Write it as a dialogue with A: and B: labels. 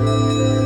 A: Música